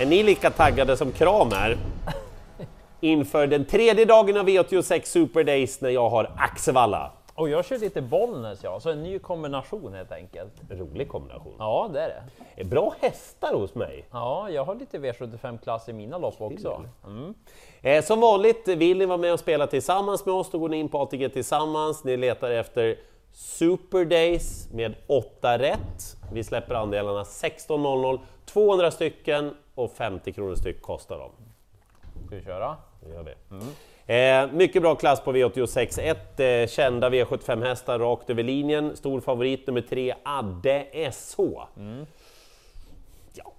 Är ni lika taggade som Kram är? Inför den tredje dagen av V86 Super Days när jag har Axevalla. Och jag kör lite Bollnäs ja, så en ny kombination helt enkelt. Rolig kombination. Ja, det är det. Bra hästar hos mig. Ja, jag har lite V75-klass i mina lopp också. Mm. Eh, som vanligt, vill ni vara med och spela tillsammans med oss, då går ni in på ATG Tillsammans. Ni letar efter Super Days med 8 rätt. Vi släpper andelarna 16.00, 200 stycken och 50 kronor styck kostar de. Ska vi köra? Det gör vi. Eh, mycket bra klass på V86. Ett eh, kända V75-hästar rakt över linjen. Stor favorit nummer tre, Adde SH. Ja,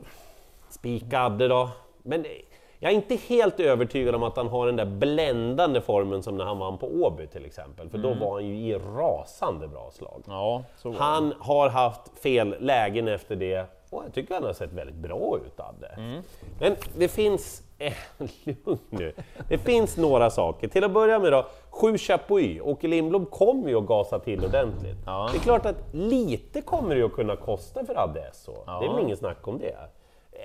spika Adde då. Men eh, jag är inte helt övertygad om att han har den där bländande formen som när han vann på Åby till exempel. För då var han ju i rasande bra slag. Ja, så var det. Han har haft fel lägen efter det och jag tycker han har sett väldigt bra ut, Adde. Men det finns... Eh, lugn nu. Det finns några saker. Till att börja med då, 7 Chapuis. Åke Lindblom kommer ju att gasa till ordentligt. Ja. Det är klart att lite kommer det ju att kunna kosta för Adde SH. Ja. Det är väl ingen snack om det.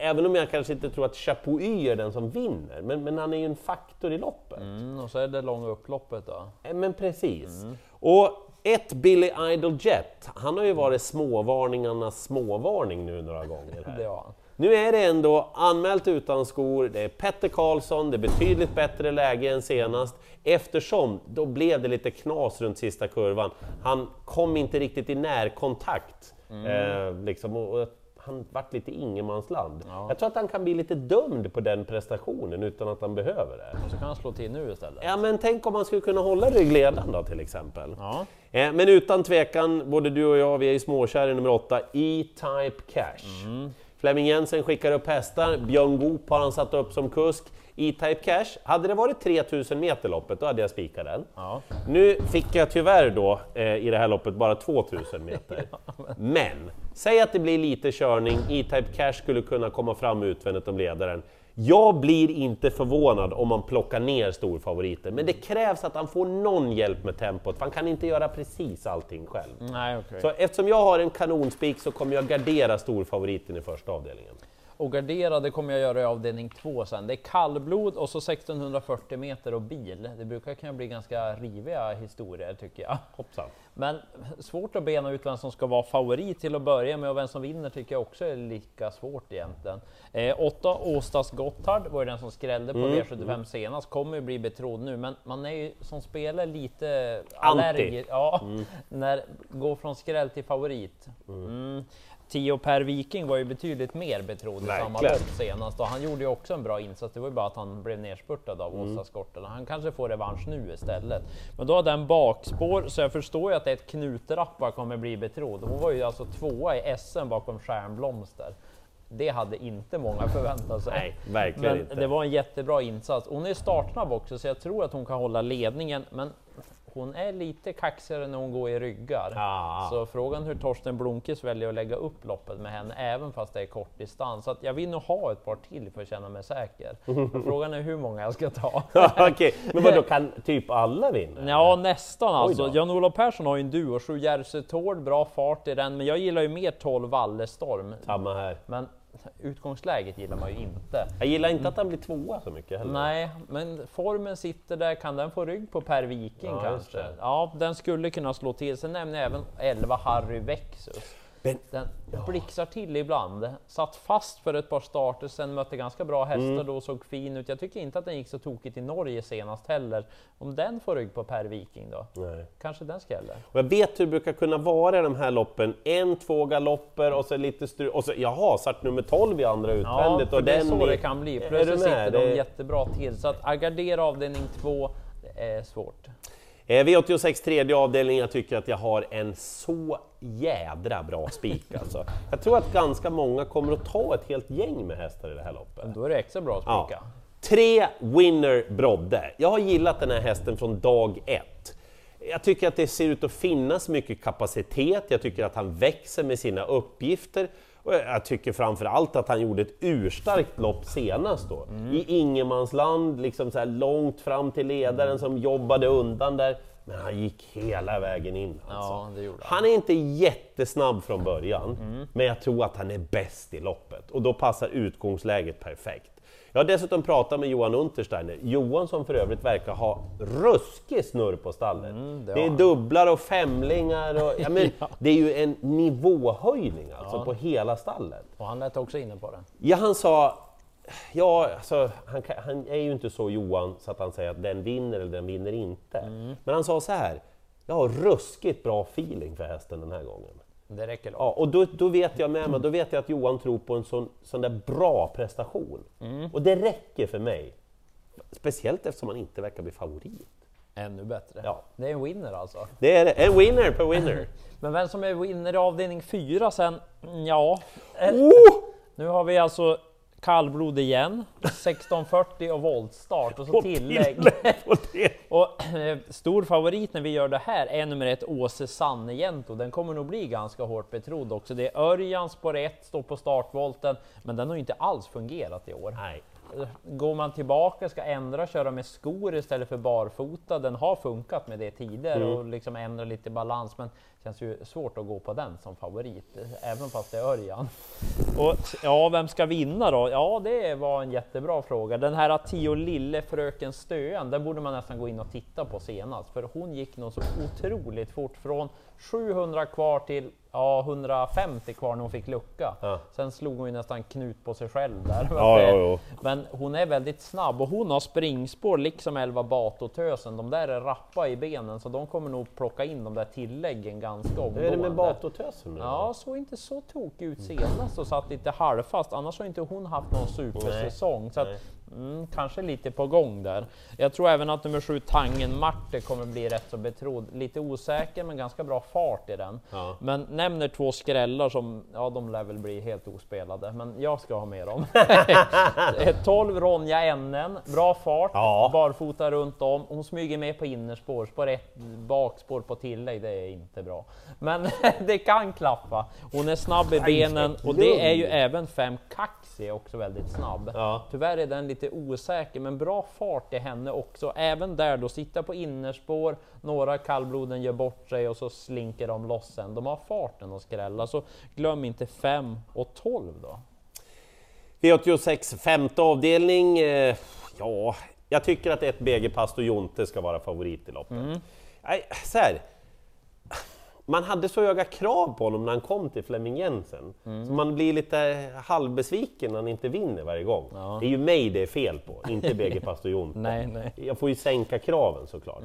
Även om jag kanske inte tror att Chapuis är den som vinner, men, men han är ju en faktor i loppet. Mm, och så är det långa upploppet då. Eh, Men precis. Och ett Billy Idol Jet, han har ju varit småvarningarnas småvarning nu några gånger. Här. Han. Nu är det ändå anmält utan skor, det är Petter Karlsson, det är betydligt bättre läge än senast, eftersom då blev det lite knas runt sista kurvan. Han kom inte riktigt i närkontakt, eh, liksom, och han vart lite ingenmansland. Jag tror att han kan bli lite dömd på den prestationen utan att han behöver det. Så kan han slå till nu istället. Ja, men tänk om man skulle kunna hålla ryggledaren då till exempel. Ja. Eh, Men utan tvekan, både du och jag, vi är ju småkär i nummer 8, E-Type Cash. Flemming Jensen skickar upp hästar, Björn Goop har han satt upp som kusk. E-Type Cash, hade det varit 3000 meter loppet, då hade jag spikat den. Ja. Nu fick jag tyvärr då eh, i det här loppet bara 2000 meter. Men, säg att det blir lite körning, E-Type Cash skulle kunna komma fram utvändigt om ledaren. Jag blir inte förvånad om man plockar ner storfavoriten, men det krävs att han får någon hjälp med tempot, för han kan inte göra precis allting själv. Nej, okej. Så eftersom jag har en kanonspik så kommer jag gardera storfavoriten i första avdelningen. Och garderade kommer jag göra i avdelning två sen. Det är kallblod och så 1640 meter och bil. Det brukar kunna bli ganska riviga historier tycker jag. Hoppsan! Men svårt att bena ut vem som ska vara favorit till att börja med och vem som vinner tycker jag också är lika svårt egentligen. Eh, åtta Åstas Gotthard var ju den som skrällde på V75 senast, kommer ju bli betrodd nu, men man är ju som spelare lite allergisk. Ja, när går från skräll till favorit. Mm. Tio Per Viking var ju betydligt mer betrodd i samma lopp senast och han gjorde ju också en bra insats. Det var ju bara att han blev nerspurtad av Mm. Åsa Skorten. Han kanske får revansch nu istället. Men då har den bakspår så jag förstår ju att ett knutrappa kommer bli betrodd. Hon var ju alltså tvåa i SM bakom Stjärnblomster. Det hade inte många förväntat sig. Nej, verkligen men inte. det var en jättebra insats. Hon är startsnabb också så jag tror att hon kan hålla ledningen. Men hon är lite kaxigare när hon går i ryggar. Ah. Så frågan hur Torsten Blomqvist väljer att lägga upp loppet med henne, även fast det är kort distans. Så jag vill nog ha ett par till för att känna mig säker. Men frågan är hur många jag ska ta. Okej, men vad då kan typ alla vinna? Ja, nästan alltså. Jan-Olof Persson har ju en duo, Sju Järvsö bra fart i den, men jag gillar ju mer 12 Wallestorm. Samma här. Men utgångsläget gillar man ju inte. Jag gillar inte att han blir tvåa så mycket heller. Nej, men formen sitter där. Kan den få rygg på Per Viking Ja, kanske? Ja, den skulle kunna slå till. Sen nämner jag även 11 Harry Vexus. Men- Den blixtrar till ibland. Satt fast för ett par starter, sen mötte ganska bra hästar Mm. då och såg fin ut. Jag tycker inte att den gick så tokigt i Norge senast heller. Om den får rygg på Per Viking då? Nej. Kanske den skräller. Och jag vet hur det brukar kunna vara i de här loppen. En, två galopper och så lite stru... Och så, jaha, start nummer 12 i andra Ja, utvändigt. för och det är den så det kan bli. Plötsligt sitter de Det- jättebra till. Så att gardera avdelning två, det är svårt. Eh, V86 tredje avdelning, jag tycker att jag har en så jädra bra spik alltså. Jag tror att ganska många kommer att ta ett helt gäng med hästar i det här loppet. Då är det extra bra att Ja. spika. Tre Winner Brodde. Jag har gillat den här hästen från dag ett. Jag tycker att det ser ut att finnas mycket kapacitet, jag tycker att han växer med sina uppgifter och jag tycker framför allt att han gjorde ett urstarkt lopp senast då. I ingenmansland, liksom så långt fram till ledaren som jobbade undan där. Men han gick hela vägen in. Alltså. Ja, Han är inte jättesnabb från början, men jag tror att han är bäst i loppet och då passar utgångsläget perfekt. Jag har dessutom pratat med Johan Untersteiner, Johan som för övrigt verkar ha ruskig snurr på stallet. det det, har är dubblar och femlingar, och, ja, men Ja. det är ju en nivåhöjning alltså Ja. på hela stallet. Och han lät också inne på det. Ja, han sa, ja, alltså, han, han är ju inte så Johan så att han säger att den vinner eller den vinner inte. Mm. Men han sa så här, jag har ruskigt bra feeling för hästen den här gången. Det räcker långt. Ja, och då, då vet jag med mig, då vet jag att Johan tror på en sån, sån där bra prestation. Mm. Och det räcker för mig. Speciellt eftersom han inte verkar bli favorit. Ännu bättre. Ja. Det är en winner alltså. Det är det. en winner per winner. Men vem som är winner i avdelning 4 sen? Ja, oh! nu har vi alltså kallblod igen, 1640 och voltstart och så Och tillägg. på det. Och eh, stor favorit när vi gör det här är nummer ett Åse Sannegento. Den kommer nog bli ganska hårt betrodd också. Det är Örjan spår 1, står på startvolten, men den har ju inte alls fungerat i år. Nej. Går man tillbaka, ska ändra, köra med skor istället för barfota. Den har funkat med det tidigare och liksom ändra lite balans, men känns ju svårt att gå på den som favorit, även fast det är Örjan. Och ja, vem ska vinna då? Ja, det var en jättebra fråga. Den här Tio Lille Fröken Stöen, den borde man nästan gå in och titta på senast, för hon gick nog så otroligt fort från 700 kvar till ja, 150 kvar när hon fick lucka. Ja. Sen slog hon ju nästan knut på sig själv där. Ja, ja. Men hon är väldigt snabb och hon har springspår liksom Elva Batotösen. De där är rappa i benen så de kommer nog plocka in de där tilläggen ganska Hur omgående. är det med Batotösen nu? Ja, såg inte så tokig ut senast och satt lite halvfast. Annars har inte hon haft någon supersäsong. Så att, Nej. Mm, kanske lite på gång där. Jag tror även att nummer sju Tangen Marte kommer bli rätt så betrodd. Lite osäker men ganska bra fart i den. Ja. Men nämner två skrällar som, ja de lär väl bli helt ospelade, men jag ska ha med dem. Eh, 12 Ronja NN, bra fart, Ja. barfota runt om. Hon smyger med på innerspår, spår ett, bakspår på tillägg, det är inte bra. Men det kan klaffa. Hon är snabb i benen och det är ju även fem Kaxi också väldigt snabb. Ja. Tyvärr är den lite osäker, men bra fart i henne också. Även där då, sitta på innerspår, några kallbloden gör bort sig och så slinker de loss sen. De har farten att skrälla, så glöm inte 5 och 12 då. V86 femte avdelning. Eh, ja, jag tycker att ett BG Pastor Jonte ska vara favorit i loppet. Nej, så här. Man hade så höga krav på honom när han kom till Flemming Jensen, så man blir lite halvbesviken när han inte vinner varje gång. Ja. Det är ju mig det är fel på, inte BG Pastor Jonte. Nej, nej. Jag får ju sänka kraven såklart.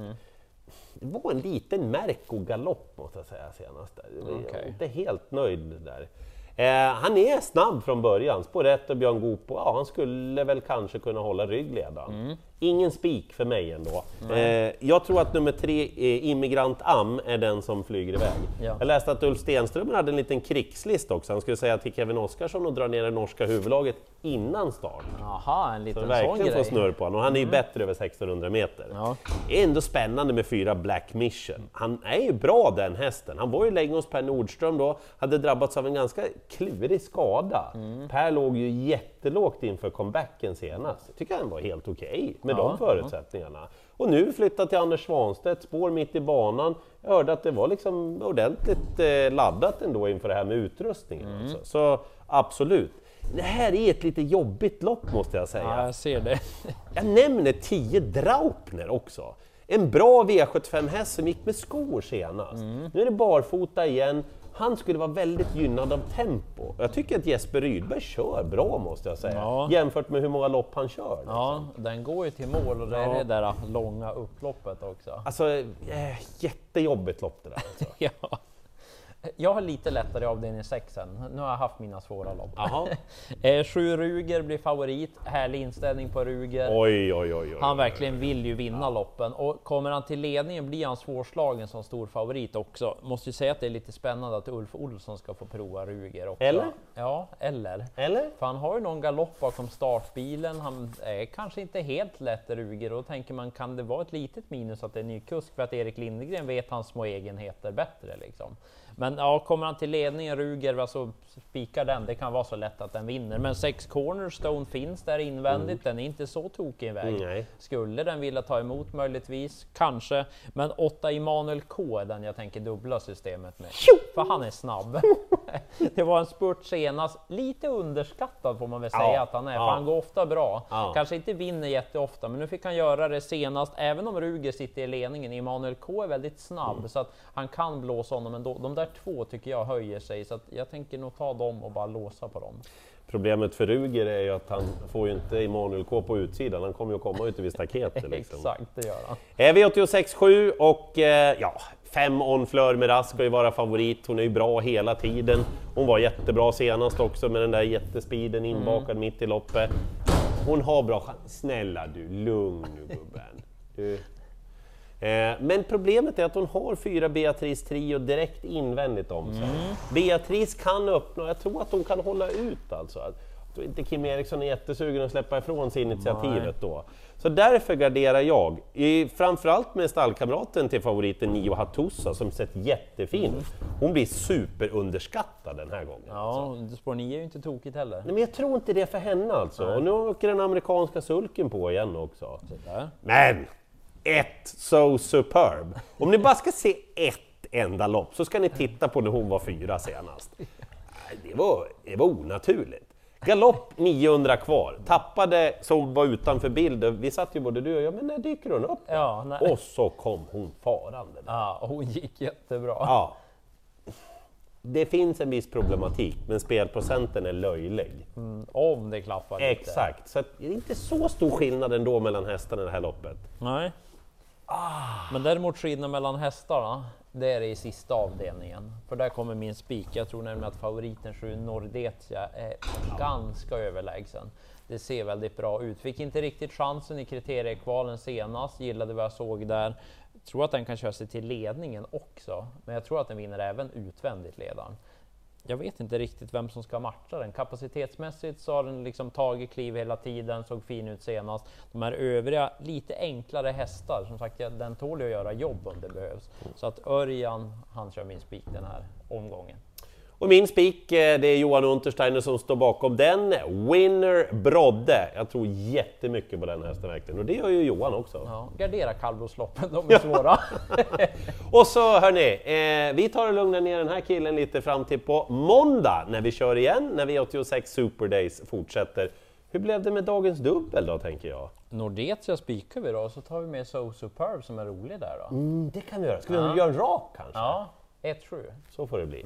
Det var en liten Merco-galopp måste jag säga senast. Jag är Okej. inte helt nöjd där. Eh, han är snabb från början, spår 1 och Björn Goop, ja han skulle väl kanske kunna hålla ryggledaren. Ingen spik för mig ändå. Eh, jag tror att nummer tre, eh, Immigrant Am, är den som flyger iväg. Ja. Jag läste att Ulf Stenström hade en liten krigslist också, han skulle säga till Kevin Oskarsson att dra ner det norska huvudlaget innan start. Aha, en Så liten sån verkligen få grej. snurr på honom, och han är ju bättre över 1600 meter. Ja. Det är ändå spännande med fyra Black Mission. Han är ju bra den hästen. Han var ju länge hos Per Nordström då, hade drabbats av en ganska klurig skada. Per låg ju jättelågt inför comebacken senast. Tycker han var helt okej med Ja, de förutsättningarna. Och nu flyttat till Anders Svanstedt, spår mitt i banan. Jag hörde att det var liksom ordentligt eh, laddat ändå inför det här med utrustningen. Alltså. Så absolut. Det här är ett lite jobbigt lopp måste jag säga. Ja, jag ser det. Jag nämner 10 Draupner också. En bra V75-häst som gick med skor senast. Nu är det barfota igen. Han skulle vara väldigt gynnad av tempo. Jag tycker att Jesper Rydberg kör bra måste jag säga, Ja. jämfört med hur många lopp han kör. Ja, den går ju till mål och det är Ja. det där långa upploppet också. Alltså, eh, jättejobbigt lopp det där. Alltså. Ja. Jag har lite lättare avdelning 6 än. Nu har jag haft mina svåra lopp. Eh, Sju Ruger blir favorit, härlig inställning på Ruger. Oj, oj, oj, oj. Han verkligen vill ju vinna loppen och kommer han till ledningen blir han svårslagen som stor favorit också. Måste ju säga att det är lite spännande att Ulf Olsson ska få prova Ruger också. Eller? Ja, eller. Eller? För han har ju någon galopp bakom startbilen. Han är kanske inte helt lätt Ruger och då tänker man kan det vara ett litet minus att det är ny kusk för att Erik Lindegren vet hans små egenheter bättre liksom. Men ja, kommer han till ledningen, Ruger, alltså spikar den, det kan vara så lätt att den vinner. Men sex cornerstone finns där invändigt, den är inte så tokig iväg. Nej. Skulle den vilja ta emot möjligtvis, kanske. Men 8 Immanuel K är den jag tänker dubbla systemet med. För han är snabb. Det var en spurt senast, lite underskattad får man väl säga Ja, att han är, ja. för han går ofta bra. Ja. Kanske inte vinner jätteofta, men nu fick han göra det senast, även om Ruger sitter i ledningen. Immanuel K är väldigt snabb, Mm. så att han kan blåsa honom ändå. De där två tycker jag höjer sig, så att jag tänker nog ta dem och bara låsa på dem. Problemet för Ruger är ju att han får ju inte Emanuel K på utsidan, han kommer ju att komma ute vid staketet. Liksom. Exakt, det gör han. Eh, V86.7 och eh, ja, fem on Fleur Meras ska ju vara favorit. Hon är ju bra hela tiden. Hon var jättebra senast också med den där jättespeeden inbakad mitt i loppet. Hon har bra chans. Snälla du, lugn nu gubben. Du. Eh, men problemet är att hon har fyra Beatrice Trio direkt invändigt om sig. Beatrice kan öppna jag tror att hon kan hålla ut alltså. Jag tror inte Kim Eriksson är jättesugen att släppa ifrån sig initiativet då. Så därför garderar jag, I, framförallt med stallkamraten till favoriten Nio Hattusa som sett jättefin ut. Hon blir superunderskattad den här gången. Ja, spår 9 är ju inte tokigt heller. Nej, men jag tror inte det för henne alltså. Och nu åker den amerikanska sulken på igen också. Men! Ett So Superb! Om ni bara ska se ett enda lopp så ska ni titta på när hon var fyra senast. Nej, Det var, det var onaturligt. Galopp 900 kvar, tappade som var utanför bild. Vi satt ju både du och jag, men när dyker hon upp? Ja. Och så kom hon farande. där. Ja, hon gick jättebra. Ja. Det finns en viss problematik, men spelprocenten är löjlig. Mm, om det klaffar lite. Exakt, så det är inte så stor skillnad ändå mellan hästarna i det här loppet. Nej. Men däremot skillnaden mellan hästarna, det är det i sista avdelningen. För där kommer min spik. Jag tror nämligen att favoriten 7 Nordetia är ganska överlägsen. Det ser väldigt bra ut. Fick inte riktigt chansen i kriteriekvalen senast, gillade vad jag såg där. Tror att den kan köra sig till ledningen också, men jag tror att den vinner även utvändigt ledaren. Jag vet inte riktigt vem som ska matcha den. Kapacitetsmässigt så har den liksom tagit kliv hela tiden, såg fin ut senast. De här övriga, lite enklare hästar, som sagt, den tål ju att göra jobb om det behövs. Så att Örjan, han kör min spik den här omgången. Och min spik, eh, det är Johan Untersteiner som står bakom den. Winner Brodde. Jag tror jättemycket på den hästen verkligen och det gör ju Johan också. Ja, gardera kallblodsloppen, de är svåra. Och så hörni, eh, vi tar och lugnar ner den här killen lite fram till på måndag när vi kör igen, när V86 Super Days fortsätter. Hur blev det med dagens dubbel då, tänker jag? Nordetia spikar vi då, så tar vi med So Superb som är rolig där då. Mm, det kan vi göra. Ska vi Ja. göra en rak kanske? Ja, 1-7. Så får det bli.